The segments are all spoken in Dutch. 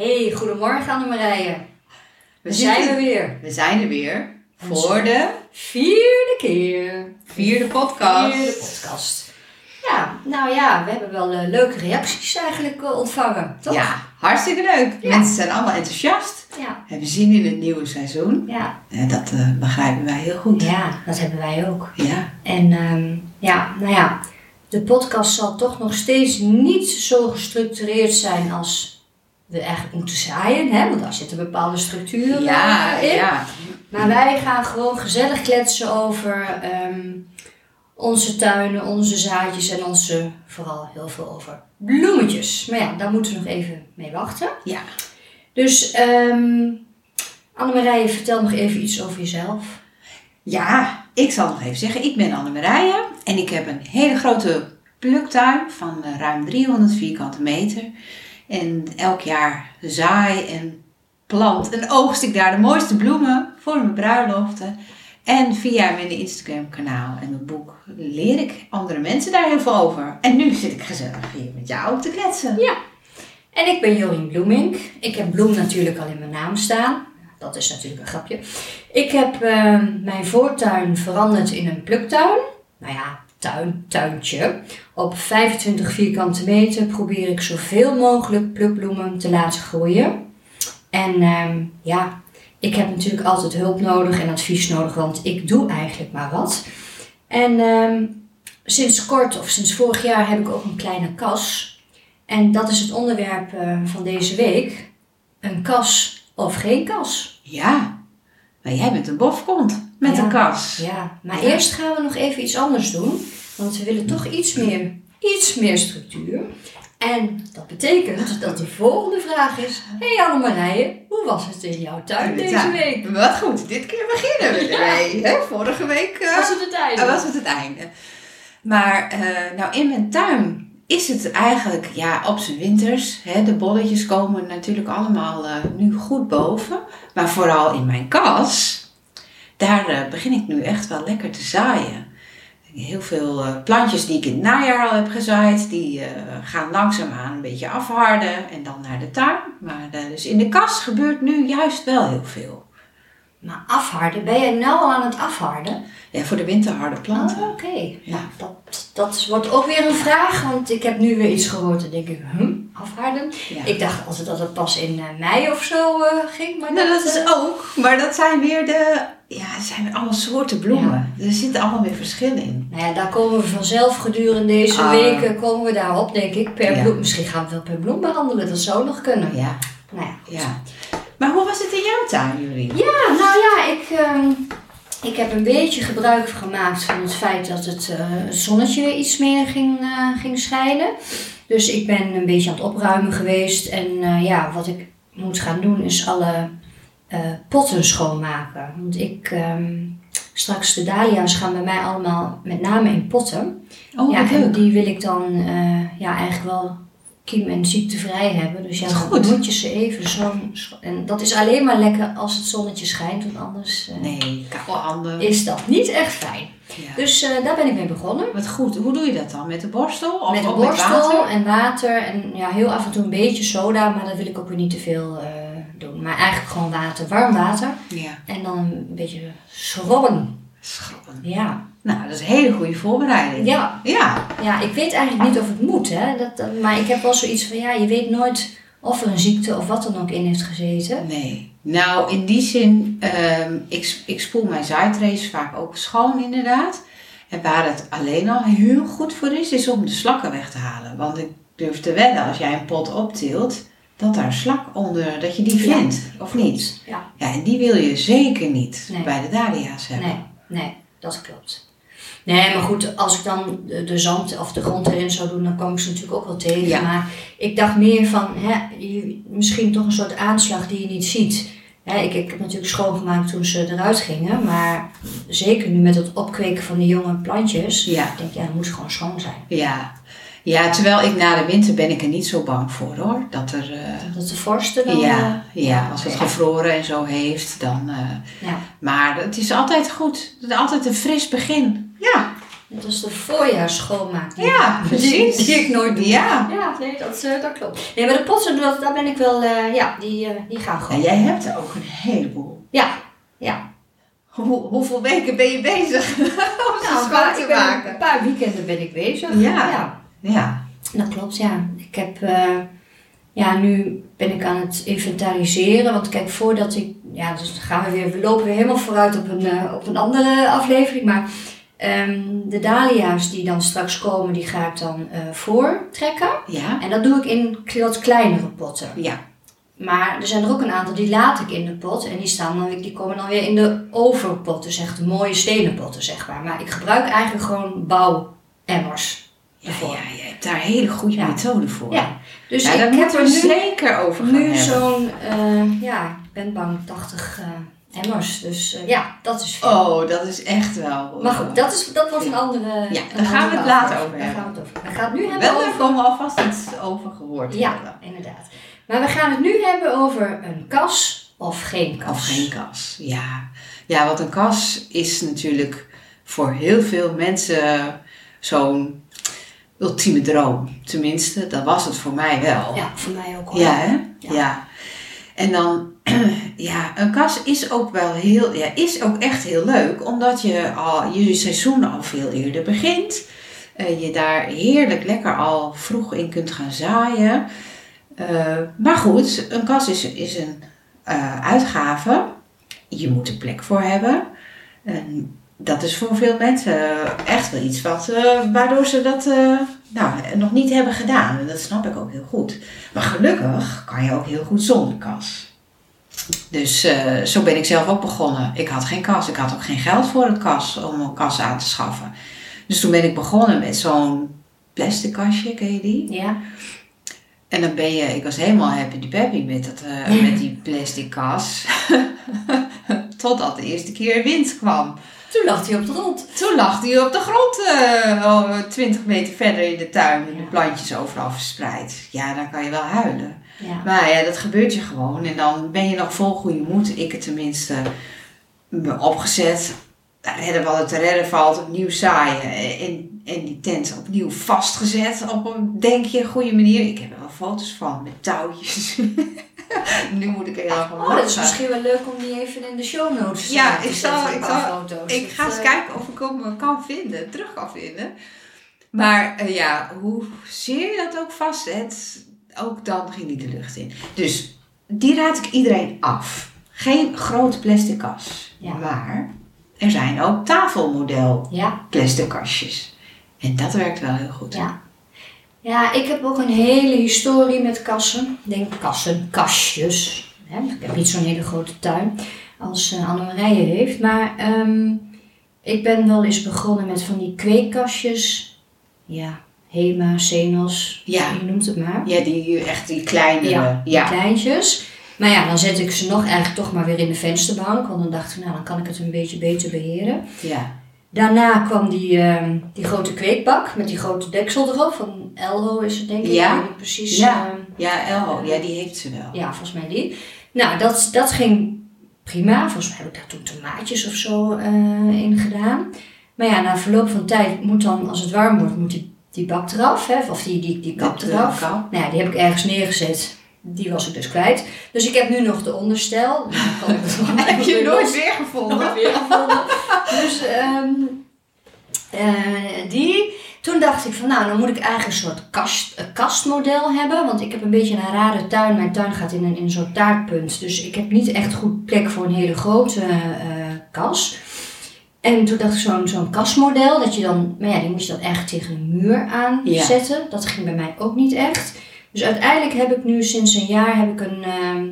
Hey, goedemorgen Annemarije. We, We zijn er weer. We zijn er weer voor de Vierde keer. vierde podcast. Vierde podcast. Ja, nou ja, we hebben wel eh, leuke reacties eigenlijk eh, ontvangen, toch? Ja, hartstikke leuk. Ja. Mensen zijn allemaal enthousiast. Ja, Hebben zin in het nieuwe seizoen. ja. En dat eh, begrijpen wij heel goed. Ja, dat hebben wij ook. Ja. En ehm, ja, nou ja, de podcast zal toch nog steeds niet zo gestructureerd zijn als we eigenlijk moeten zaaien, hè? want daar zit een bepaalde structuur Ja, in. ja. Maar wij gaan gewoon gezellig kletsen over ehm, onze tuinen, onze zaadjes en onze, vooral heel veel over bloemetjes. Maar ja, daar moeten we nog even mee wachten. Ja. Dus um, Annemarije, vertel nog even iets over jezelf. Ja, ik zal nog even zeggen. Ik ben Annemarije. En ik heb een hele grote pluktuin van eh, ruim 300 vierkante meter. En elk jaar zaai en plant en oogst ik daar de mooiste bloemen voor mijn bruiloften. En via mijn Instagram kanaal en mijn boek leer ik andere mensen daar heel veel over. En nu zit ik gezellig hier met jou te kletsen. Ja. En ik ben Jorien Bloemink. Ik heb bloem natuurlijk al in mijn naam staan. Dat is natuurlijk een grapje. Ik heb ehm, mijn voortuin veranderd in een pluktuin. Nou ja, tuin, tuintje. Op 25 vierkante meter probeer ik zoveel mogelijk plukbloemen te laten groeien. En ehm, ja, ik heb natuurlijk altijd hulp nodig en advies nodig, want ik doe eigenlijk maar wat. En ehm, sinds kort, of sinds vorig jaar, heb ik ook een kleine kas. En dat is het onderwerp eh, van deze week. Een kas of geen kas. Ja, maar jij bent een bofkont met Ja. een kas. Ja, maar Ja. eerst gaan we nog even iets anders doen. Want we willen toch iets meer, iets meer structuur. En dat betekent dat de volgende vraag is... Hey Annemarije, hoe was het in jouw tuin deze Ja, week? Wat goed, dit keer beginnen we ermee. hè? Vorige week eh, Was het het einde? Ah, was het het einde. Maar eh, nou, in mijn tuin is het eigenlijk ja, op zijn winters. Hè, de bolletjes komen natuurlijk allemaal eh, nu goed boven. Maar vooral in mijn kas, daar eh, begin ik nu echt wel lekker te zaaien. Heel veel eh, plantjes die ik in het najaar al heb gezaaid, die eh, gaan langzaamaan een beetje afharden en dan naar de tuin. Maar dus in de kas gebeurt nu juist wel heel veel. Maar afharden, ben jij nou al aan het afharden? Ja, voor de winterharde planten. Oh, Oké, Ja. nou, dat, dat wordt ook weer een vraag, want ik heb nu weer iets gehoord en denk ik, hm, afharden? Ja. Ik dacht altijd dat het pas in eh, mei of zo eh, ging, maar Nou, dat is eh, ook, maar dat zijn weer de, ja, het zijn weer allemaal soorten bloemen. Er zitten allemaal weer verschillen in. Nou ja, daar komen we vanzelf gedurende deze Ah. weken komen we daarop, denk ik, per Ja. bloem. Misschien gaan we wel per bloem behandelen, dat zou nog kunnen. Ja, Nou ja, goed. ja. Maar hoe was het in jouw tuin, Julie? Ja, nou ja, ik, ehm, ik heb een beetje gebruik gemaakt van het feit dat het, het zonnetje iets meer ging, eh, ging schijnen. Dus ik ben een beetje aan het opruimen geweest. En eh, ja, wat ik moet gaan doen is alle potten schoonmaken. Want ik, ehm, straks de dahlia's gaan bij mij allemaal met name in potten. Oh, ja, en die wil ik dan ja, eigenlijk wel kiem- en ziektevrij hebben. Dus ja, dan moet je ze even zo... En dat is alleen maar lekker als het zonnetje schijnt, want anders eh, Nee, koude handen. is dat niet echt fijn. Ja. Dus eh, daar ben ik mee begonnen. Wat goed. Hoe doe je dat dan? Met de borstel? Of met met borstel water? en water en ja, heel af en toe een beetje soda, maar dat wil ik ook weer niet te veel eh, doen. Maar eigenlijk gewoon water, warm water. Ja, En dan een beetje schrobben. schrappen. Ja. Nou, dat is een hele goede voorbereiding. Ja, Ja, ja, ik weet eigenlijk niet of het moet, hè. Dat, maar ik heb wel zoiets van, ja, je weet nooit of er een ziekte of wat dan ook in heeft gezeten. nee. Nou, in die zin, ehm, ik, ik spoel mijn zaaitrace vaak ook schoon inderdaad. En waar het alleen al heel goed voor is, is om de slakken weg te halen. Want ik durf te wedden, als jij een pot optilt, dat daar een slak onder, dat je die Ja. vindt, of niet? Ja, Ja, en die wil je zeker niet Nee. bij de dahlia's hebben. nee, nee, dat klopt. Nee, maar goed, als ik dan de, zand of de grond erin zou doen, dan kom ik ze natuurlijk ook wel tegen. Ja. Maar ik dacht meer van, hè, misschien toch een soort aanslag die je niet ziet. Hè, ik, ik heb natuurlijk schoongemaakt toen ze eruit gingen, maar zeker nu met het opkweken van die jonge plantjes, Ja. ik denk ja, dat moet gewoon schoon zijn. Ja. ja, terwijl ik na de winter ben ik er niet zo bang voor hoor. Dat er, eh, Dat de vorsten dan... ja, eh, ja, als het ja. gevroren en zo heeft, dan... eh, Ja. maar het is altijd goed. Het is altijd een fris begin. Ja, Net als de voorjaarsschoonmaak. die- Ja, precies. die ik nooit doe. Ja. Ja, nee, dat, eh, dat klopt. Nee, maar de potten, dat, daar ben ik wel, eh, ja, die, eh, die gaan En gewoon. jij hebt er ook een heleboel. Ja, ja. Hoe, hoeveel weken ben je bezig om ze Nou, schoon te maken? een paar weekenden ben ik bezig. Ja. ja. Ja. Dat klopt, ja. Ik heb, ja, nu ben ik aan het inventariseren. Want kijk, voordat ik, ja, dus gaan we weer, we lopen weer helemaal vooruit op een, op een andere aflevering. Maar ehm, de dahlia's die dan straks komen, die ga ik dan eh, voortrekken. Ja. En dat doe ik in wat kleinere potten. Ja. Maar er zijn er ook een aantal die laat ik in de pot. En die, staan dan, die komen dan weer in de overpot. Dus echt mooie stenen potten, zeg maar. Maar ik gebruik eigenlijk gewoon bouwemmers. Ja, ja, je hebt daar hele goede Ja. methode voor. Ja, dus Ja, ik heb er nu, zeker over nu zo'n, eh, ja, ik ben bang 80 eh, emmers. Dus eh, ja, dat is veel. Oh, dat is echt wel... Maar goed, dat, is, dat wordt een andere Ja, daar gaan we het later over Daar hebben. gaan we het over. We gaan het nu hebben Wel over... leuk om alvast iets over gehoord Ja, hebben. inderdaad. Maar we gaan het nu hebben over een kas of geen kas. Of geen kas, ja. Ja, want een kas is natuurlijk voor heel veel mensen zo'n ultieme droom. Tenminste, dat was het voor mij wel. Ja, voor mij ook hoor. Ja, hè? Ja. Ja. En dan, ja, een kas is ook wel heel, ja, is ook echt heel leuk, omdat je al je seizoen al veel eerder begint. Eh, je daar heerlijk lekker al vroeg in kunt gaan zaaien. Eh, maar goed, een kas is, is een eh, uitgave. Je moet er plek voor hebben. En dat is voor veel mensen echt wel iets wat, waardoor ze dat nou, nog niet hebben gedaan. Dat snap ik ook heel goed. Maar gelukkig kan je ook heel goed zonder kas. Dus eh, zo ben ik zelf ook begonnen. Ik had geen kas. Ik had ook geen geld voor een kas om een kas aan te schaffen. Dus toen ben ik begonnen met zo'n plastic kastje, ken je die? Ja. En dan ben je, ik was helemaal happy peppy met, dat, eh, met die plastic kas. Totdat de eerste keer wind kwam. Toen lag hij op de grond. Toen lag hij op de grond, eh, oh, 20 meter verder in de tuin en de plantjes overal verspreid. Ja, dan kan je wel huilen. Ja. Maar ja, dat gebeurt je gewoon. En dan ben je nog vol goede moed. Ik het tenminste me opgezet. Redden wat het te redden valt. Opnieuw zaaien. En, en die tent opnieuw vastgezet. Op een, denk je, goede manier. Ik heb er wel foto's van. Met touwtjes. nu moet ik heel erg om Oh, dat is misschien wel leuk om die even in de show notes Ja, eh, te ik zal- ik zal- foto's. Ik Dat, ga eens eh, kijken of ik hem kan vinden, terug kan vinden. Maar eh, ja, hoe zeer je dat ook vastzet, ook dan ging die de lucht in. Dus die raad ik iedereen af. Geen grote plastic kas. Ja. Maar er zijn ook tafelmodel Ja, plastic kastjes. En dat werkt wel heel goed. ja. Ja, ik heb ook een hele historie met kassen. Ik denk kassen, kastjes. Hè? Ik heb niet zo'n hele grote tuin als uh, Annemarije heeft. Maar ehm, ik ben wel eens begonnen met van die kweekkastjes. Ja, Hema, Senos, Ja. je noemt het maar. Ja, die echt die kleinere. Ja, die kleintjes. Maar ja, dan zet ik ze nog eigenlijk toch maar weer in de vensterbank. Want dan dacht ik, nou dan kan ik het een beetje beter beheren. ja. Daarna kwam die, ehm, die grote kweekbak met die grote deksel erop. Van Elho is het denk ik. Ja. Ik niet precies. Ja. ehm, Ja, Elho, ja, die heeft ze wel. ja, volgens mij die. Nou, dat, dat ging prima. Volgens mij heb ik daar toen tomaatjes of zo eh, in gedaan. Maar ja, na verloop van tijd moet dan, als het warm wordt, moet die, die bak eraf. Hè? Of die, die, die kap eraf. Nou ja, die heb ik ergens neergezet. Die was ik dus kwijt. Dus ik heb nu nog de onderstel. Heb je nooit weer gevonden? nooit weer gevonden. Dus ehm, eh, die. Toen dacht ik van nou, dan moet ik eigenlijk een soort kast, een kastmodel hebben. Want ik heb een beetje een rare tuin. Mijn tuin gaat in een, in zo'n taartpunt. Dus ik heb niet echt goed plek voor een hele grote eh, kas. En toen dacht ik zo'n zo'n kastmodel. Dat je dan, maar ja, die moet je dan echt tegen een muur aanzetten. Dat ging bij mij ook niet echt. Dus uiteindelijk heb ik nu sinds een jaar heb ik een, ehm,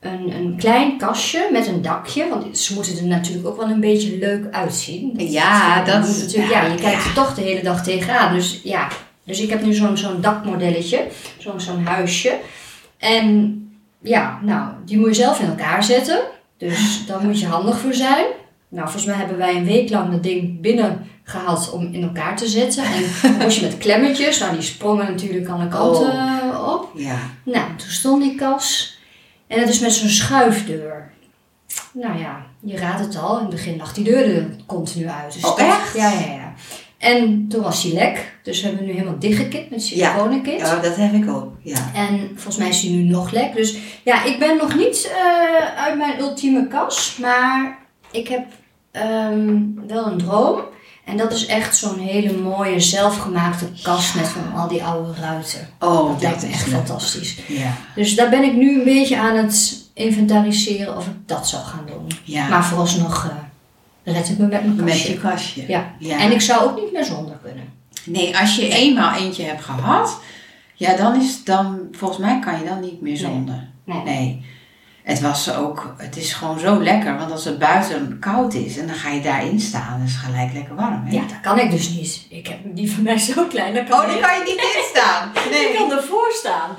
een, een klein kastje met een dakje. Want ze moeten er natuurlijk ook wel een beetje leuk uitzien. Ja, dat is- natuurlijk. Ja, ja, je kijkt ja. er toch de hele dag tegenaan. Dus ja, dus ik heb nu zo'n zo'n dakmodelletje. Zo'n zo'n huisje. En ja, nou, die moet je zelf in elkaar zetten. Dus daar moet je handig voor zijn. Nou, volgens mij hebben wij een week lang dat ding binnen gehad om in elkaar te zetten. En moest je met klemmetjes. Nou, die sprongen natuurlijk alle kanten eh, op. Ja. Nou, toen stond die kas. En dat is met zo'n schuifdeur. Nou ja, je raadt het al. In het begin lag die deur er continu uit. Dus Oh, dat- echt? Ja, ja, ja. En toen was die lek. Dus we hebben nu helemaal dichtgekit met siliconenkit. Ja, dat heb ik ook. Ja. En volgens mij is die nu nog lek. Dus ja, ik ben nog niet eh, uit mijn ultieme kas. Maar ik heb ehm, wel een droom. En dat is echt zo'n hele mooie zelfgemaakte kast met van al die oude ruiten. Oh, Dat lijkt me is echt leuk. fantastisch. Ja. Dus daar ben ik nu een beetje aan het inventariseren of ik dat zou gaan doen. ja. Maar vooralsnog eh red ik me met mijn Met kastje. je kastje. Ja. Ja. En ik zou ook niet meer zonder kunnen. Nee, als je eenmaal eentje hebt gehad, ja, dan is dan, volgens mij kan je dan niet meer Nee. zonder. Nee. Nee. Het was ook, het is gewoon zo lekker, want als het buiten koud is en dan ga je daarin staan, dan is het gelijk lekker warm. Hè? Ja, dat kan ik dus niet. Ik heb die van mij zo klein. Kan Oh, die ik- kan je niet instaan. Ik kan ervoor staan.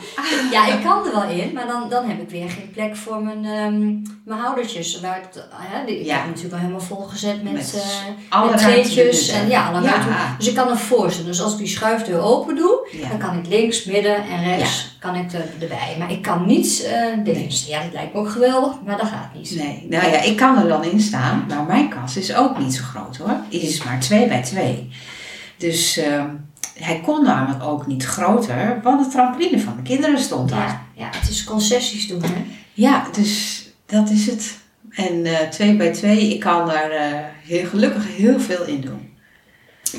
Ja, ik kan er wel in, maar dan, dan heb ik weer geen plek voor mijn, ehm, mijn houdertjes. Waar het, hè, die, ik Ja. heb hem natuurlijk al helemaal volgezet met, Met alle met treetjes. En ja, alle Ja. ruimte. Dus ik kan ervoor staan. Dus als ik die schuifdeur open doe, Ja. dan kan ik links, midden en rechts kan ik er, erbij. Maar ik kan niet dingen. Ja, dat lijkt me ook geweldig, maar dat gaat niet. Nee, nou ja, ik kan er dan in staan, maar mijn kast is ook niet zo groot hoor. Die is maar 2 bij 2. Dus ehm, hij kon namelijk ook niet groter, want de trampoline van de kinderen stond daar. Ja, ja, het is concessies doen, hè. Ja, dus dat is het. En eh 2 bij 2, ik kan daar eh, heel gelukkig heel veel in doen.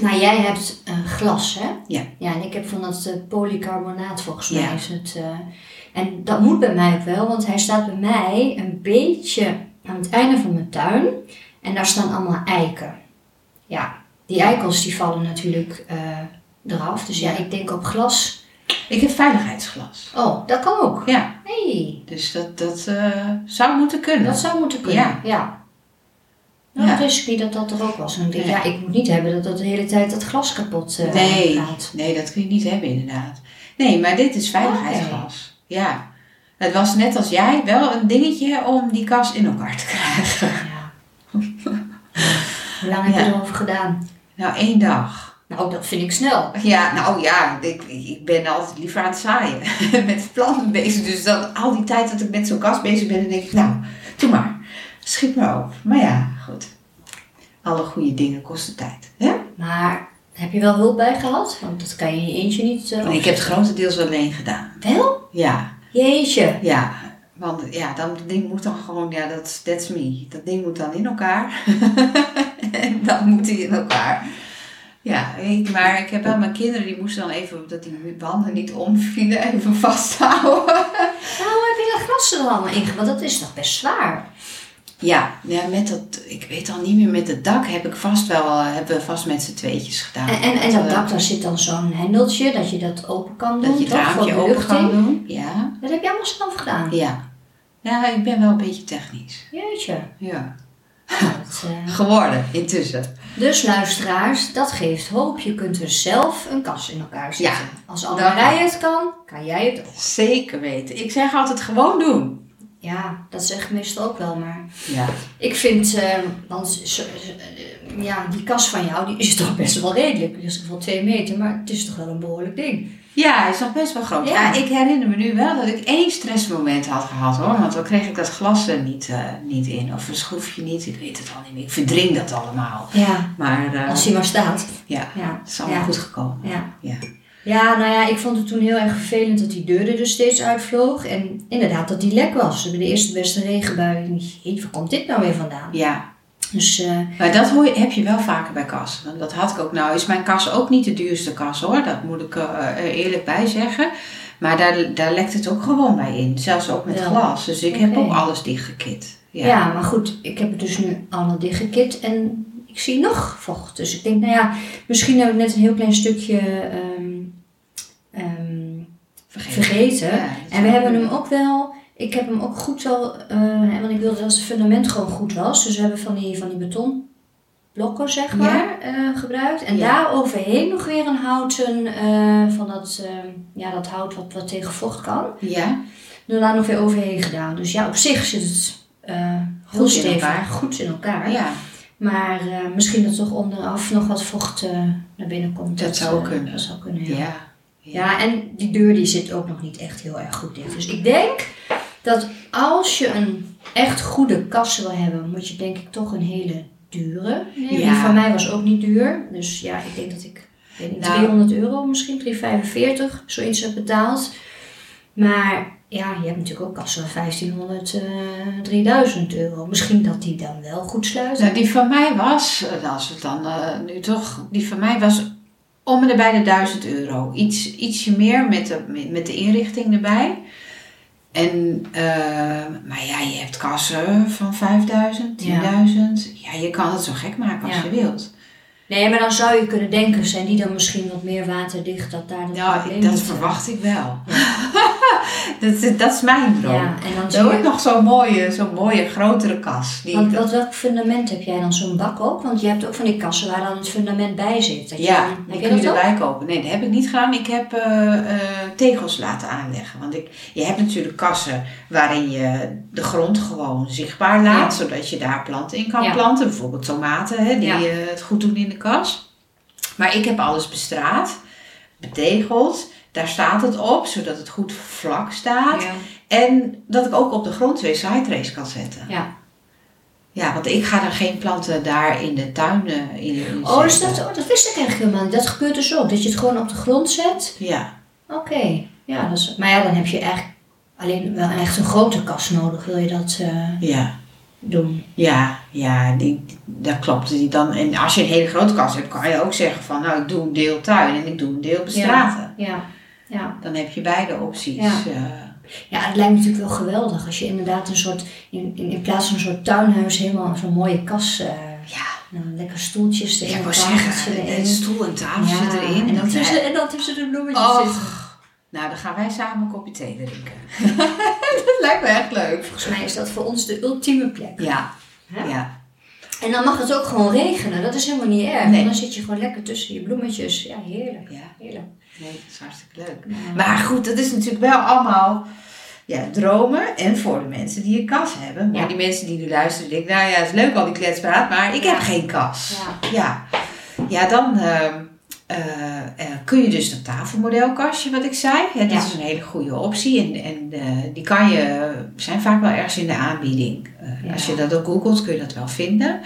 Maar jij hebt eh, glas, hè? Ja. Ja, en ik heb van dat eh, polycarbonaat volgens mij Ja. is het. eh, en dat moet bij mij ook wel, want hij staat bij mij een beetje aan het einde van mijn tuin. En daar staan allemaal eiken. Ja, die eikels die vallen natuurlijk eraf. Dus ja, Ja. ik denk op glas. Ik heb veiligheidsglas. Oh, dat kan ook. Ja, hey, dus dat, dat zou moeten kunnen. dat zou moeten kunnen. Ja. ja. Nou, Ja. dat wist ik niet dat dat er ook was. En ik ja, ik moet niet hebben dat dat de hele tijd dat glas kapot eh, nee, gaat. nee, dat kun je niet hebben inderdaad. Nee, maar dit is veiligheidsglas. Ja. Het was net als jij wel een dingetje om die kast in elkaar te krijgen. Ja. Hoe lang heb je Ja. erover gedaan? Nou, één dag. Nou, dat vind ik snel. Ja, nou ja, ik, ik ben altijd liever aan het zaaien. met plannen bezig. Dus dan al die tijd dat ik met zo'n kast bezig ben, dan denk ik, nou, doe maar. Schiet maar op. Maar ja, goed. Alle goede dingen kosten tijd. Hè? Maar heb je wel hulp bij gehad? Want dat kan je in je eentje niet. eh, ik heb het grotendeels alleen gedaan. Wel? Ja, Jeetje. ja. Want ja, dan, dat ding moet dan gewoon, ja, dat that's me. Dat ding moet dan in elkaar. en dan moet hij in elkaar. Ja, je, maar ik heb wel mijn kinderen, die moesten dan even, dat die banden niet omvielen, even vasthouden. Nou, hoe heb je dat glas er dan allemaal in? Want dat is nog best zwaar. Ja, ja, met dat, ik weet al niet meer, met het dak heb ik vast wel, hebben we vast met z'n tweetjes gedaan. En, en, en dat eh, dak, daar zit dan zo'n hendeltje dat je dat open kan doen. Dat je het raampje open kan doen. Ja, Dat heb je allemaal zelf gedaan. ja. Ja, ik ben wel een beetje technisch. Jeetje. Ja. Dat, eh, Geworden, intussen. Dus luisteraars, dat geeft hoop. Je kunt er zelf een kast in elkaar zetten. Ja, Als Anne-Marij het kan, kan jij het ook. Zeker weten. Ik zeg altijd gewoon doen. Ja, dat zeg ik meestal ook wel, maar Ja. ik vind, eh, want zo- eh, ja, die kast van jou, die is toch best wel redelijk. Die is wel twee meter, maar het is toch wel een behoorlijk ding. Ja, hij is nog best wel groot. Ja. Ja. ik herinner me nu wel dat ik één stressmoment had gehad hoor. Want dan kreeg ik dat glas er niet, eh, niet in. Of een schroefje niet. Ik weet het al niet meer. Ik verdring dat allemaal. Ja, Maar als hij maar staat. ja, Ja, het is allemaal ja. goed gekomen. Ja. Ja. Ja, nou ja, ik vond het toen heel erg vervelend dat die deur er dus steeds uitvloog. En inderdaad dat die lek was. Bij de eerste beste regenbui. "Jeetje, waar komt dit nou weer vandaan? ja. Dus eh, Maar dat hoor je, heb je wel vaker bij kassen. Want Dat had ik ook. Nou is mijn kas ook niet de duurste kas hoor. Dat moet ik eh, er eerlijk bij zeggen. Maar daar, daar lekt het ook gewoon bij in. Zelfs ook met glas. Dus ik heb ook alles dichtgekit. ja. maar goed, ik heb het dus nu allemaal dichtgekit. En ik zie nog vocht. Dus ik denk, nou ja, misschien heb ik net een heel klein stukje ehm, ehm, vergeten. Ja, En we hebben hem ook wel, ik heb hem ook goed wel, eh, want ik wilde dat het fundament gewoon goed was. Dus we hebben van die, van die betonblokken, zeg Ja. maar, eh, gebruikt. En Ja. daar overheen nog weer een houten, eh, van dat, eh, ja, dat hout wat, wat tegen vocht kan. Ja, Er daar nog weer overheen gedaan. Dus ja, op zich zit het heel Goed in stevig, elkaar. goed in elkaar. ja. Maar eh, misschien dat toch onderaf nog wat vocht eh, naar binnen komt. Dat zou eh, kunnen. Dat zou kunnen, ja. ja. Ja, en die deur die zit ook nog niet echt heel erg goed dicht. Dus ik denk dat als je een echt goede kast wil hebben, moet je denk ik toch een hele dure. Ja. Die van mij was ook niet duur. Dus ja, ik denk dat ik, ik weet niet, Nou. 300 euro misschien, 345, zoiets heb betaald. Maar ja, je hebt natuurlijk ook kassen van 1500, eh 3000 euro. Misschien dat die dan wel goed sluiten. Nou, die van mij was, eh, als we het dan eh, nu toch, die van mij was om en nabij de 1000 euro. Iets, ietsje meer met de, met- de inrichting erbij. En, eh, maar ja, je hebt kassen van 5000, 10.000. Ja. je kan het zo gek maken als Ja. je wilt. Nee, maar dan zou je kunnen denken, zijn die dan misschien wat meer waterdicht, dat daar Ja, probleem dat verwacht ik wel. dat, is- dat is mijn droom. Ja, en dan zie je... nog zo'n mooie, zo'n mooie grotere kas. Die Want wat, welk fundament heb jij dan? Zo'n bak ook? Want je hebt ook van die kassen waar dan het fundament bij zit. Dat je Ja, dan- die heb je kun je erbij kopen. Nee, dat heb ik niet gedaan. Ik heb eh, eh, tegels laten aanleggen. Want ik, je hebt natuurlijk kassen waarin je de grond gewoon zichtbaar laat. Zodat je daar planten in kan Ja. planten. Bijvoorbeeld tomaten, hè, die Ja. eh, het goed doen in de kas. Maar ik heb alles bestraat, betegeld. Daar staat het op, zodat het goed vlak staat. Ja. En dat ik ook op de grond twee sidetrays kan zetten. ja. Ja, want ik ga er geen planten daar in de tuin in, in Oh, zetten. dat, oh, dat wist ik eigenlijk helemaal niet. Dat gebeurt dus ook. Dat je het gewoon op de grond zet. Ja. Oké. Ja, dat is, maar ja, dan heb je eigenlijk alleen wel echt een grote kast nodig. Wil je dat eh, Ja. doen? Ja, ja, die, dat klopt. Die dan, en als je een hele grote kast hebt, kan je ook zeggen van nou, ik doe een deel tuin en ik doe een deel bestraten. Ja. Ja. Dan heb je beide opties. Ja. eh. Ja, het lijkt me natuurlijk wel geweldig als je inderdaad een soort, in, in, in plaats van een soort tuinhuis, helemaal zo'n mooie kas. eh ja, nou, lekker stoeltjes ja, erin, ik wou zeggen, een stoel en tafel Ja, zit erin. En dan, tussen, en dan tussen de bloemetjes Och. zitten. Nou, dan gaan wij samen een kopje thee drinken. dat lijkt me echt leuk. Volgens mij is dat voor ons de ultieme plek. Ja, Hè? ja. En dan mag het ook gewoon regenen. Dat is helemaal niet erg. Nee. Dan zit je gewoon lekker tussen je bloemetjes. Ja, heerlijk. ja. Heerlijk. Nee, dat is hartstikke leuk. Ja. Maar goed, dat is natuurlijk wel allemaal ja, dromen. En voor de mensen die een kas hebben. Maar Ja. die mensen die nu luisteren, denken, nou ja, het is leuk al die kletspraat, maar ik Ja. heb geen kas. Ja. Ja, ja dan ehm, eh, eh, kun je dus dat tafelmodelkastje wat ik zei. Hè, dat Ja. is een hele goede optie. En, en eh, die kan je, zijn vaak wel ergens in de aanbieding. Eh, Ja. Als je dat ook googelt kun je dat wel vinden.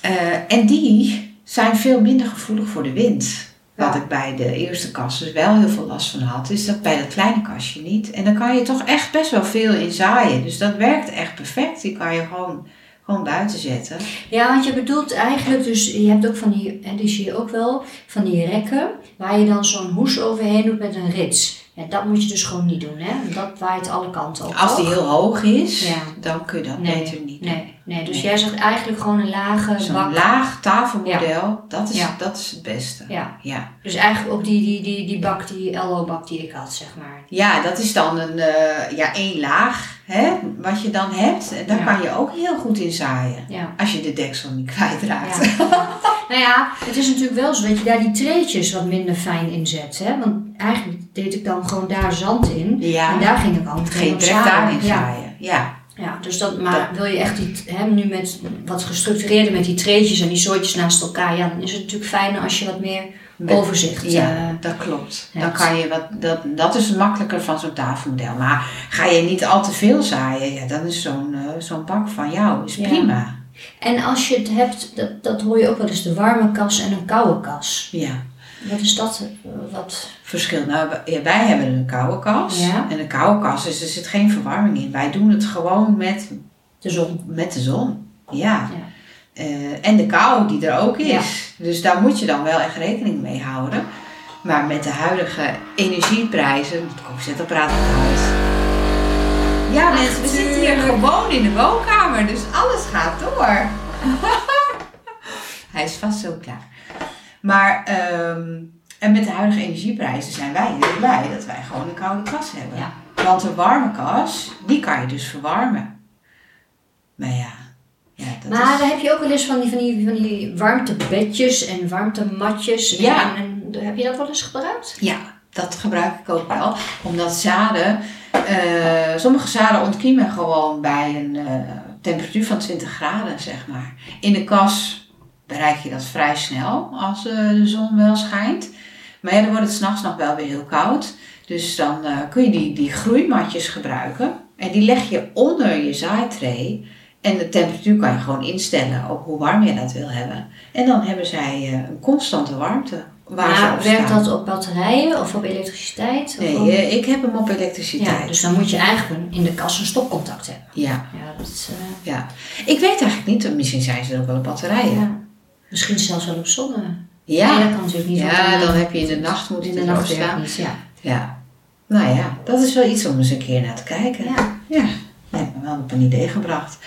Eh, en die zijn veel minder gevoelig voor de wind. Wat ik bij de eerste kast dus wel heel veel last van had, is dat bij dat kleine kastje niet. En dan kan je toch echt best wel veel in zaaien. Dus dat werkt echt perfect. Die kan je gewoon, gewoon buiten zetten. Ja, want je bedoelt eigenlijk, dus je hebt ook van die, en die zie je ook wel, van die rekken, waar je dan zo'n hoes overheen doet met een rits. Ja, dat moet je dus gewoon niet doen, hè? Want Dat waait alle kanten op. Als die heel hoog is, Ja. dan kun je dat Nee, beter niet doen. Nee, nee. dus Nee. jij zegt eigenlijk gewoon een lage Zo'n bak. laag tafelmodel, dat, is, Ja. dat is het beste. Ja, Ja. dus eigenlijk ook die, die, die, die bak, die LO-bak die ik had, zeg maar. ja, dat is dan een, eh, ja, één laag hè, wat je dan hebt. En daar kan je ook heel goed in zaaien. Ja. Als je de deksel niet kwijtraakt. Nou ja, het is natuurlijk wel zo dat je daar die treetjes wat minder fijn in zet. Hè? Want eigenlijk deed ik dan gewoon daar zand in. Ja. En daar ging ik al meteen Geen op direct zaaien. aan in Ja. zaaien. Ja. Ja, dus dat, maar wil je echt die, hè, nu met wat gestructureerder met die treetjes en die soortjes naast elkaar, ja, dan is het natuurlijk fijner als je wat meer overzicht Ja, eh, dat klopt. Dan kan je wat, dat, dat is makkelijker van zo'n tafelmodel. Maar ga je niet al te veel zaaien, ja, dan is zo'n eh, zo'n bak van jou is Ja. prima. En als je het hebt, dat, dat hoor je ook wel eens, de warme kas en een koude kas. Ja. Wat is dat? eh, Wat? Verschil. Nou, wij- ja, wij hebben een koude kas. Ja. En een koude kas, dus er zit geen verwarming in. Wij doen het gewoon met, De zon. met de zon. Ja. Ja. Eh, en de kou die er ook is. Dus daar moet je dan wel echt rekening mee houden. Maar met de huidige energieprijzen, het koffiezetapparaat uit. Ja, mensen, we zitten hier gewoon in de woonkamer, dus alles gaat door. Hij is vast zo klaar. Maar, ehm, en met de huidige energieprijzen zijn wij heel blij dat wij gewoon een koude kas hebben. Ja. Want een warme kas, die kan je dus verwarmen. Maar ja, ja dat Maar is... dan heb je ook wel eens van die, van die, van die warmtebedjes en warmtematjes. En, Ja. en, en heb je dat wel eens gebruikt? Ja, dat gebruik ik ook wel. Omdat zaden, eh, sommige zaden ontkiemen gewoon bij een eh, temperatuur van 20 graden, zeg maar. In de kas bereik je dat vrij snel als eh, de zon wel schijnt. Maar ja, dan wordt het s'nachts nog wel weer heel koud. Dus dan eh, kun je die, die groeimatjes gebruiken. En die leg je onder je zaaitray. En de temperatuur kan je gewoon instellen op hoe warm je dat wil hebben. En dan hebben zij eh, een constante warmte. Waar ze Maar op werkt staan. dat op batterijen of op elektriciteit? Of Nee, op- ik heb hem op elektriciteit. ja, dus dan moet je eigenlijk in de kast een stopcontact hebben. ja, Ja, dat is, ja. Ik weet eigenlijk niet, misschien zijn ze er ook wel op batterijen. ja. Misschien zelfs wel op zonne. Ja, Nee, dat kan natuurlijk niet. ja dan, heb je in de nacht moet in de nacht staan. niet. Ja. Ja. Nou ja, dat is wel iets om eens een keer naar te kijken. Ja. Ja, dat heeft me wel op een idee gebracht.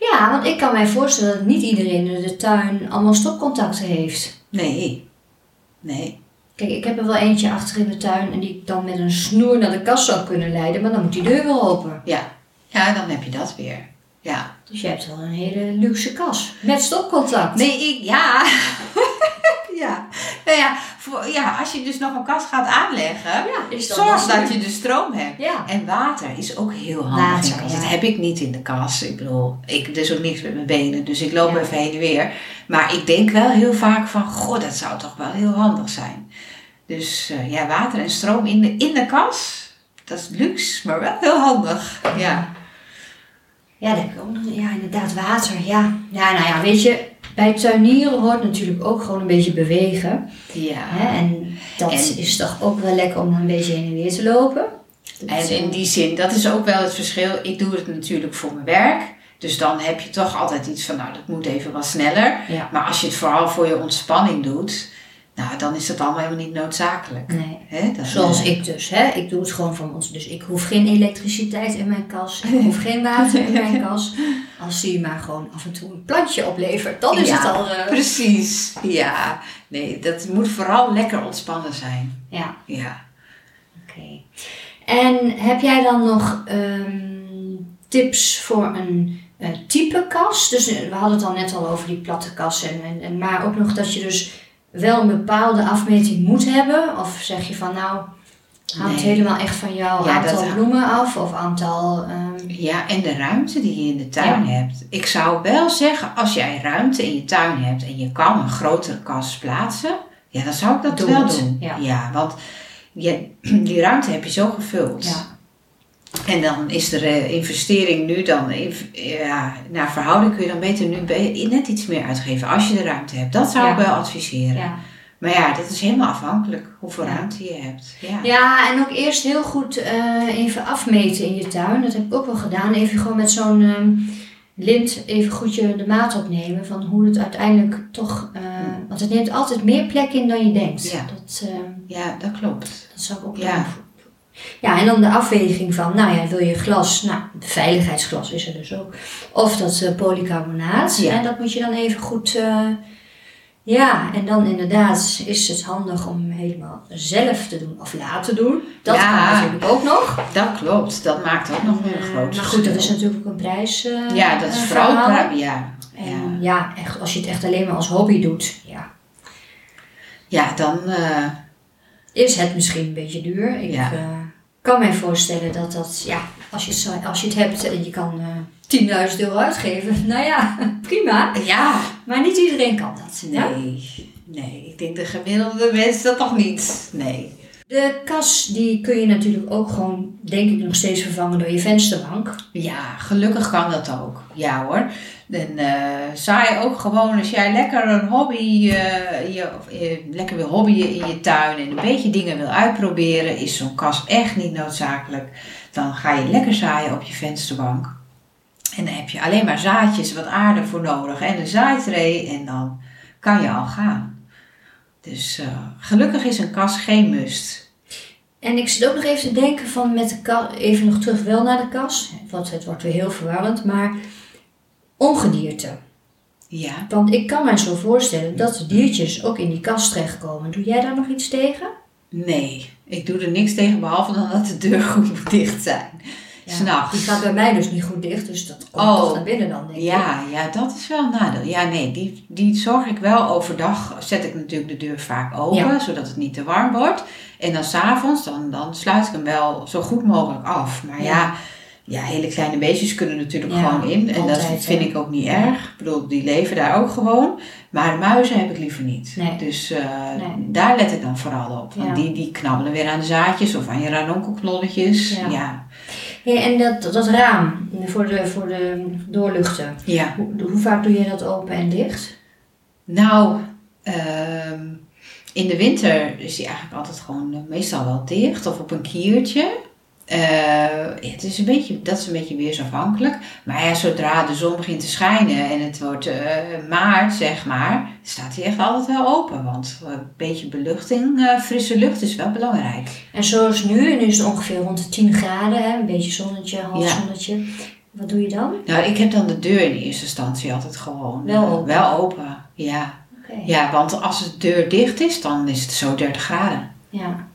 ja, want ik kan mij voorstellen dat niet iedereen in de tuin allemaal stopcontacten heeft. Nee. Nee. Kijk, ik heb er wel eentje achter in de tuin en die ik dan met een snoer naar de kast zou kunnen leiden, maar dan moet die deur wel open. Ja. Ja, dan heb je dat weer. Ja. Dus je hebt wel een hele luxe kas met stopcontact. Nee, ik, ja. ja. Nou ja, voor, ja, als je dus nog een kast gaat aanleggen, Ja, zorg dat je de stroom hebt. Ja. En water is ook heel handig Water, ja. Dat heb ik niet in de kast. Ik bedoel, ik, er is ook niks met mijn benen, dus ik loop even heen en weer. Maar ik denk wel heel vaak van, goh, dat zou toch wel heel handig zijn. Dus eh, ja, water en stroom in de, in de kas, dat is luxe, maar wel heel handig. Ja. Ja, dat ook nog. Ja, inderdaad, water. Ja. ja, nou ja, weet je, bij tuinieren hoort natuurlijk ook gewoon een beetje bewegen. Ja. Hè? En dat En- is toch ook wel lekker om een beetje heen en weer te lopen. En in die zin, dat is ook wel het verschil. Ik doe het natuurlijk voor mijn werk. Dus dan heb je toch altijd iets van, nou, dat moet even wat sneller. Ja. Maar als je het vooral voor je ontspanning doet, nou, dan is dat allemaal helemaal niet noodzakelijk. Nee. Zoals eh, ik dus, hè. Ik doe het gewoon voor ons. Dus ik hoef geen elektriciteit in mijn kas. Ik hoef geen water in mijn kas. Als die maar gewoon af en toe een plantje oplevert, dan is Ja, het al... eh, Precies, ja. Nee, dat moet vooral lekker ontspannen zijn. Ja, Ja. oké. En heb jij dan nog ehm, tips voor een type kas? Dus eh, we hadden het al net al over die platte kassen. En, en, en, maar ook nog dat je dus wel een bepaalde afmeting moet hebben. Of zeg je van nou, hangt Nee. helemaal echt van jouw Ja, aantal dat- bloemen af of aantal... ehm, Ja, en de ruimte die je in de tuin hebt. Ik zou wel zeggen, als jij ruimte in je tuin hebt en je kan een grotere kast plaatsen, ja, dan zou ik dat Doe wel het, doen. ja. want je, die ruimte heb je zo gevuld. En dan is de eh, investering nu dan, ja, naar verhouding kun je dan beter nu be- net iets meer uitgeven als je de ruimte hebt. Dat zou Ja. ik wel adviseren. Ja. Maar ja, dat is helemaal afhankelijk hoeveel Ja. ruimte je hebt. Ja. ja, en ook eerst heel goed eh, even afmeten in je tuin. Dat heb ik ook wel gedaan. Even gewoon met zo'n ehm, lint even goed je de maat opnemen van hoe het uiteindelijk toch... eh, want het neemt altijd meer plek in dan je denkt. Ja. Dat, ehm, ja, dat klopt. dat zou ik ook Ja. Ja, en dan de afweging van, nou ja, wil je glas, nou, veiligheidsglas is er dus ook. Of dat eh, polycarbonaat. Ja. En dat moet je dan even goed, eh, ja, en dan inderdaad is het handig om helemaal zelf te doen of laten doen. Dat Ja. kan natuurlijk ook nog. Dat klopt. Dat maakt ook nog een Eh, groot maar goed, dat is natuurlijk ook een prijs. Ja, dat is vooral verhaal. pra- ja. En Ja. ja, echt, als je het echt alleen maar als hobby doet, ja, ja, dan is het misschien een beetje duur. Ik Ja. Eh, kan mij voorstellen dat dat, ja, als je als je het hebt en je kan eh 10.000 euro uitgeven, nou ja, prima. ja, Maar niet iedereen kan dat. ja? nee, nee, ik denk de gemiddelde mens dat toch niet. Nee. De kas, die kun je natuurlijk ook gewoon, denk ik, nog steeds vervangen door je vensterbank. Ja, gelukkig kan dat ook. Ja hoor. Dan eh saai ook gewoon als jij lekker een hobby, eh, je, of, eh, lekker wil hobbyen in je tuin en een beetje dingen wil uitproberen, is zo'n kas echt niet noodzakelijk. Dan ga je lekker zaaien op je vensterbank. En dan heb je alleen maar zaadjes, wat aarde voor nodig en een zaaitree en dan kan je al gaan. Dus gelukkig is een kas geen must. En ik zit ook nog even te denken van met de kas, even nog terug wel naar de kas, want het wordt weer heel verwarrend, maar ongedierte. Ja. Want ik kan mij zo voorstellen dat de diertjes ook in die kast terechtkomen. Doe jij daar nog iets tegen? Nee, ik doe er niks tegen behalve dan dat de deur goed moet dicht zijn. S'nachts. Die gaat bij mij dus niet goed dicht, dus dat komt Oh. toch naar binnen dan, denk ik. Ja, ja, dat is wel een nadeel. Ja, nee, die, die zorg ik wel overdag. Zet ik natuurlijk de deur vaak open, Ja. zodat het niet te warm wordt. En dan s'avonds, dan, dan sluit ik hem wel zo goed mogelijk af. Maar Ja. ja, ja, hele kleine beestjes kunnen natuurlijk Ja, gewoon in. En altijd, dat vind ik ook niet erg. Ik bedoel, die leven daar ook gewoon. Maar muizen heb ik liever niet. Nee. Dus eh, Nee. daar let ik dan vooral op. Want Ja. die, die knabbelen weer aan de zaadjes of aan je ranonkelknolletjes. Ja. Ja. En dat, dat raam voor de, voor de doorluchten. Ja. Hoe, hoe vaak doe je dat open en dicht? Nou, ehm, in de winter is die eigenlijk altijd gewoon meestal wel dicht of op een kiertje. Eh, het is een beetje, dat is een beetje weersafhankelijk. Maar ja, zodra de zon begint te schijnen en het wordt eh, maart, zeg maar, staat hij echt altijd wel open. Want een beetje beluchting, eh, frisse lucht is wel belangrijk. En zoals nu, nu is het ongeveer rond de 10 graden, hè? een beetje zonnetje, half Ja. zonnetje. Wat doe je dan? Nou, ik heb dan de deur in eerste instantie altijd gewoon Wel open. Wel open, ja. Ja, want als de deur dicht is, dan is het zo 30 graden. Ja.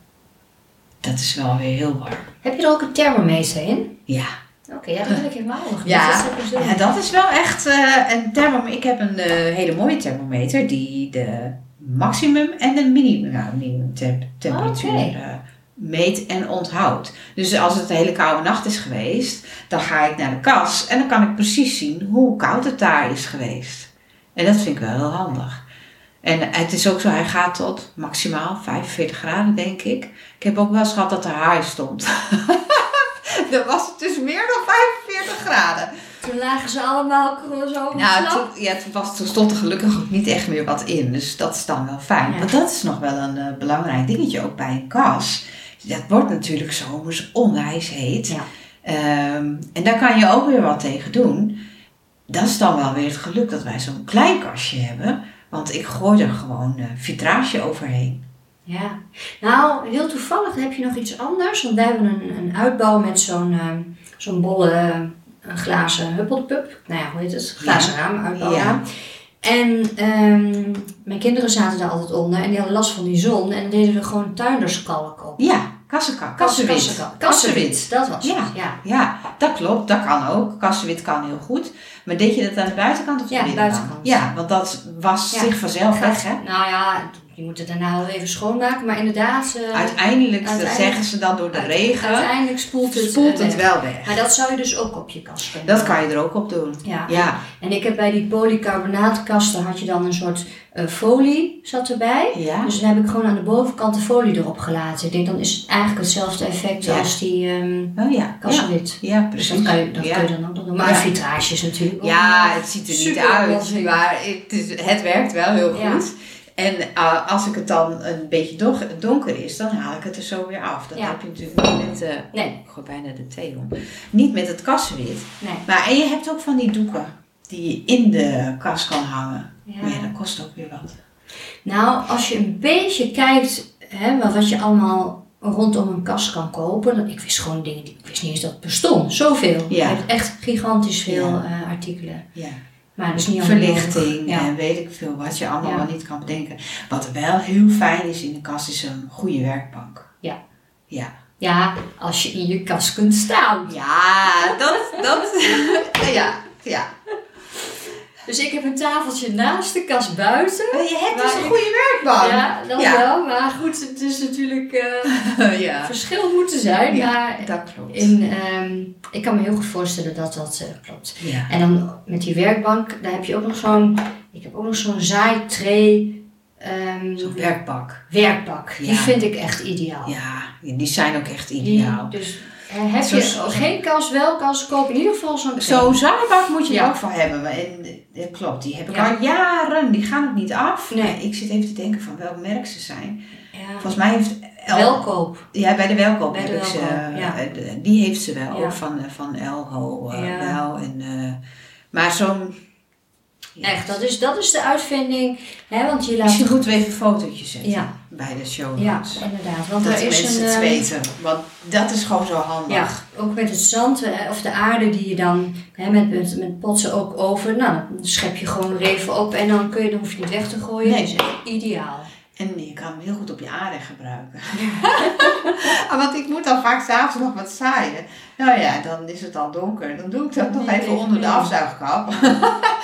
Dat is wel weer heel warm. Heb je er ook een thermometer in? Ja. Oké, ja, dat wil ik helemaal nog. Ja, Dat ja, dat is wel echt eh, een thermometer. Ik heb een eh, hele mooie thermometer die de maximum en de minimum, nou, minimum temp- temperatuur eh, meet en onthoudt. Dus als het een hele koude nacht is geweest, dan ga ik naar de kas en dan kan ik precies zien hoe koud het daar is geweest. En dat vind ik wel heel handig. En het is ook zo, hij gaat tot maximaal 45 graden, denk ik. Ik heb ook wel eens gehad dat er haai stond. dan was het dus meer dan 45 graden. Toen lagen ze allemaal zo Nou, toen, ja, toen, was, toen stond er gelukkig ook niet echt meer wat in. Dus dat is dan wel fijn. Ja. Maar dat is nog wel een eh, belangrijk dingetje ook bij een kas. Dat wordt natuurlijk zomers onwijs heet. Ja. Ehm, en daar kan je ook weer wat tegen doen. Dat is dan wel weer het geluk dat wij zo'n klein kastje hebben. Want ik gooi er gewoon eh vitrage overheen. Ja. Nou, heel toevallig heb je nog iets anders. Want wij hebben een, een uitbouw met zo'n eh, zo'n bolle eh, een glazen huppelpup. Nou ja, hoe heet het? Glazen raam, uitbouwraam. En ehm, mijn kinderen zaten daar altijd onder en die hadden last van die zon. En deden we gewoon tuinderskalk op. Ja, kassenka, kassenwit. Kassenkalk. Kassenwit, dat was Ja. het. Ja. Ja, dat klopt. Dat kan ook. Kassenwit kan heel goed. Maar deed je dat aan de buitenkant of de Ja, binnenkant? buitenkant. Ja, want dat was Ja. zich vanzelf weg, hè? Nou ja, je moet het daarna wel even schoonmaken. Maar inderdaad, eh, Uiteindelijk, zeggen ze dan door de regen, uiteindelijk spoelt het, spoelt eh, het wel weg. Maar dat zou je dus ook op je kast kunnen Dat kan je er ook op doen. Ja. Ja, En ik heb bij die polycarbonaatkasten had je dan een soort eh, folie zat erbij. ja. Dus dan heb ik gewoon aan de bovenkant de folie erop gelaten. Ik denk dan is het eigenlijk hetzelfde effect Ja. als die ehm Oh ja, ja. Ja, Dus precies. dat kan je, dat ja. kun je dan ook nog doen. Maar Ja. vitrage is natuurlijk Ja, het ziet er niet uit, maar het, is, het werkt wel heel goed. En uh, als ik het dan een beetje don- donker is, dan haal ik het er zo weer af. Dat Ja. heb je natuurlijk niet met, eh Nee. ik gooi bijna de thee om, niet met het kassenwit. Nee. Maar en je hebt ook van die doeken die je in de kast kan hangen. Ja. Maar ja, dat kost ook weer wat. Nou, als je een beetje kijkt hè, wat je allemaal rondom een kast kan kopen. dan- Ik wist gewoon dingen die ik wist niet eens dat het bestond. Zoveel. Ja. Je hebt echt gigantisch veel Ja. eh, artikelen. Ja. Maar is niet Verlichting. Ja. en weet ik veel wat je allemaal Ja. wel niet kan bedenken. Wat wel heel fijn is in de kast is een goede werkbank. Ja. Ja. ja, als je in je kast kunt staan. Ja, dat, dat, ja, ja. Dus ik heb een tafeltje naast de kast buiten. Maar je hebt dus een ik- goede werkbank. Ja, dat Ja. wel. Maar goed, het is natuurlijk eh ja. verschil moeten zijn. Ja, Maar dat klopt. in, ehm, ik kan me heel goed voorstellen dat dat eh, klopt. Ja. En dan met die werkbank, daar heb je ook nog zo'n, ik heb ook nog zo'n zaaitray ehm Zo'n werkbak. werkbak. Die vind ik echt ideaal. Ja, die zijn ook echt Die- ideaal. dus eh, heb Zo- je geen kast, wel kast, koop in ieder geval zo'n. Zo'n zaaibak moet je Ja. er ook voor hebben. En, eh, klopt, die heb ik Ja. al jaren. Die gaan ook niet af. Nee. Ik zit even te denken van welk merk ze zijn. Ja. Volgens mij heeft El- Welkoop. Ja, bij de welkoop Bij de heb ik ze. Welkoop, eh, Die heeft ze wel, van, eh, van Elho eh, wel. En, eh, maar zo'n... Echt, dat is, dat is de uitvinding. Hè, want je laat Misschien moeten we even fotootjes zetten Ja. bij de show Ja, inderdaad. Want dat er is mensen een. het eh, weten. Want dat is gewoon zo handig. Ja, ook met het zand eh, of de aarde die je dan hè, met, met, met potsen ook over. Nou, dan schep je gewoon weer even op en dan, kun je, dan hoef je niet weg te gooien. Nee. Dat is ideaal. En je kan hem heel goed op je aanrecht gebruiken. Ah, Want ik moet dan vaak s'avonds nog wat zaaien. Nou ja, dan is het al donker. Dan doe ik dat nog even onder de afzuigkap.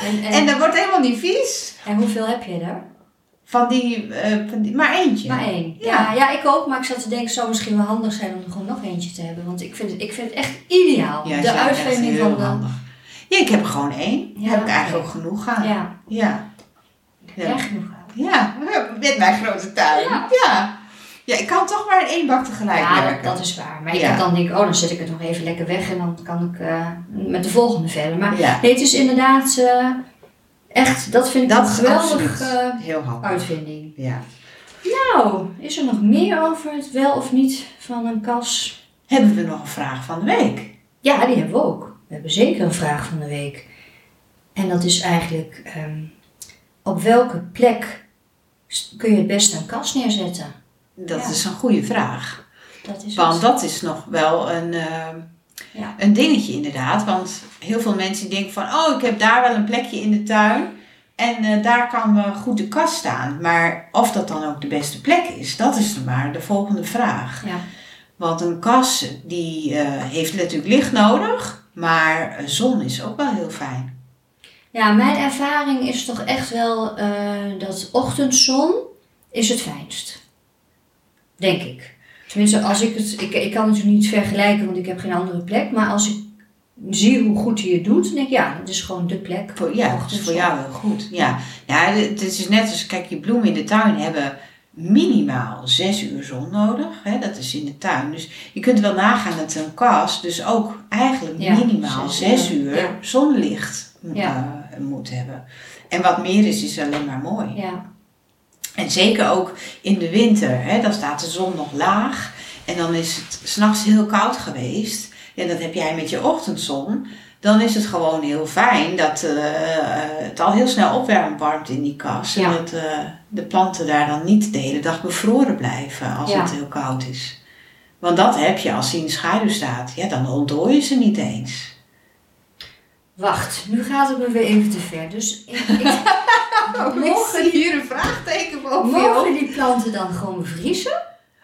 En, en, En dat wordt helemaal niet vies. en hoeveel heb je er? Van die, eh, van die maar eentje. Maar één. Ja. Ja. Ja, ik ook. Maar ik zat te denken, het zou misschien wel handig zijn om er gewoon nog eentje te hebben. Want ik vind het, ik vind het echt ideaal. Ja, de uitvinding van de... handig. Ja, ik heb er gewoon één. Ja, heb ik eigenlijk ook genoeg aan. Ja, Ja. Ja. echt genoeg. Ja, met mijn grote tuin. Ja. Ja. Ja, ik kan toch maar in één bak tegelijk ja, dat, werken. dat is waar. Maar ik Ja. dan denk ik, oh, dan zet ik het nog even lekker weg en dan kan ik eh, met de volgende verder. Maar Ja. nee, het is inderdaad eh, echt, dat vind ik Dat een is geweldig absoluut heel handig. uitvinding. Ja. Nou, is er nog meer over het wel of niet van een kas? Hebben we nog een vraag van de week? Ja, die hebben we ook. We hebben zeker een vraag van de week. En dat is eigenlijk, ehm, op welke plek kun je het beste een kast neerzetten? Dat Ja. is een goede vraag. Dat is Want het. dat is nog wel een, eh, Ja. een dingetje inderdaad. Want heel veel mensen denken van, oh, ik heb daar wel een plekje in de tuin. En eh, daar kan eh, goed de kast staan. Maar of dat dan ook de beste plek is, dat is maar de volgende vraag. Ja. Want een kas die eh, heeft natuurlijk licht nodig. Maar eh, zon is ook wel heel fijn. Ja, mijn ervaring is toch echt wel eh, dat ochtendzon is het fijnst. Denk ik. Tenminste, als ik het. Ik, ik kan het natuurlijk niet vergelijken, want ik heb geen andere plek. Maar als ik zie hoe goed hij het doet, dan denk ik, ja, dat is gewoon de plek. Voor, ja, dat is voor jou heel goed. Ja. ja, het is net als, kijk, je bloemen in de tuin hebben minimaal zes uur zon nodig. Hè? Dat is in de tuin. Dus je kunt wel nagaan dat een kas dus ook eigenlijk Ja, minimaal zes zes uur, uur ja. zonlicht Ja. Eh, moet hebben. En wat meer is, is alleen maar mooi. Ja, En zeker ook in de winter, hè, dan staat de zon nog laag en dan is het s'nachts heel koud geweest. En dat heb jij met je ochtendzon. Dan is het gewoon heel fijn dat eh, het al heel snel opwarmt in die kas. En dat eh, de planten daar dan niet de hele dag bevroren blijven als Ja. het heel koud is. Want dat heb je als hij in schaduw staat. Ja, dan ontdooien ze niet eens. Wacht, nu gaat het me weer even te ver. Dus ik, ik, mogen, hier een vraagteken mogen die planten dan gewoon bevriezen?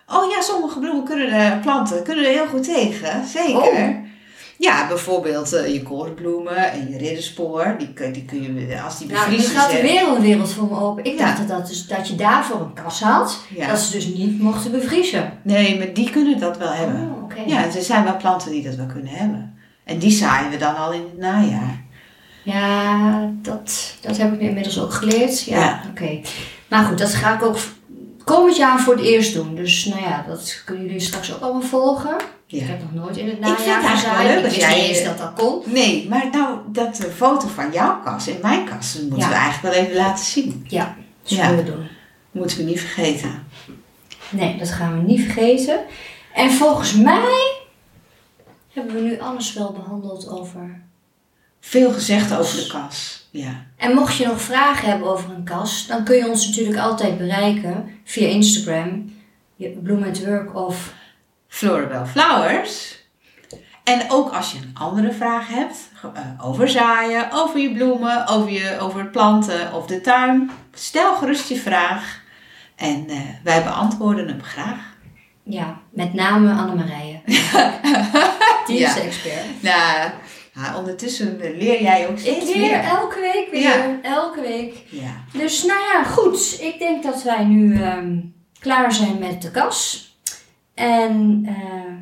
Oh ja, sommige bloemen kunnen er, planten kunnen er heel goed tegen, zeker. Oh. Ja, bijvoorbeeld eh, je korenbloemen en je ridderspoor, die, die kun je, als die Nou, nu bevriezen gaat er zijn- weer een wereld voor me open. Ik Ja. dacht dat, dat, dus, dat je daarvoor een kas had, Ja. dat ze dus niet mochten bevriezen. Nee, maar die kunnen dat wel hebben. Oh. Ja, er zijn wel planten die dat wel kunnen hebben. En die zaaien we dan al in het najaar. Ja, dat, dat heb ik nu inmiddels ook geleerd. Ja, Ja. oké. Maar goed, dat ga ik ook komend jaar voor het eerst doen. Dus nou ja, dat kunnen jullie straks ook allemaal volgen. Ja. Ik heb nog nooit in het vind het najaar eigenlijk wel gezaaid. leuk Ik als jij- eens dat dat kon. Nee, maar nou, dat eh, foto van jouw kast en mijn kast, dat moeten Ja. we eigenlijk wel even laten zien. Ja, dat zullen we doen. Moeten we niet vergeten. Nee, dat gaan we niet vergeten. En volgens mij alles wel behandeld over. Veel gezegd over de kas. Ja. En mocht je nog vragen hebben over een kas, dan kun je ons natuurlijk altijd bereiken via Instagram, je Bloom at Work of. Floribel Flowers. En ook als je een andere vraag hebt eh, over zaaien, over je bloemen, over, je, over planten of de tuin, stel gerust je vraag. En eh, wij beantwoorden hem graag. Ja, met name Annemarije. Die is Ja. de expert. Nou, nou, ondertussen leer jij ook Ik steeds leer meer. elke week weer. Ja. Elke week. Ja. Dus nou ja, goed. Ik denk dat wij nu ehm, klaar zijn met de kas. En eh,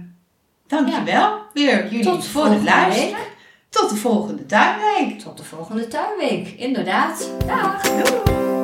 Dankjewel weer jullie tot voor het luisteren. week. Tot de volgende tuinweek. Tot de volgende tuinweek. Inderdaad. Dag. Doei.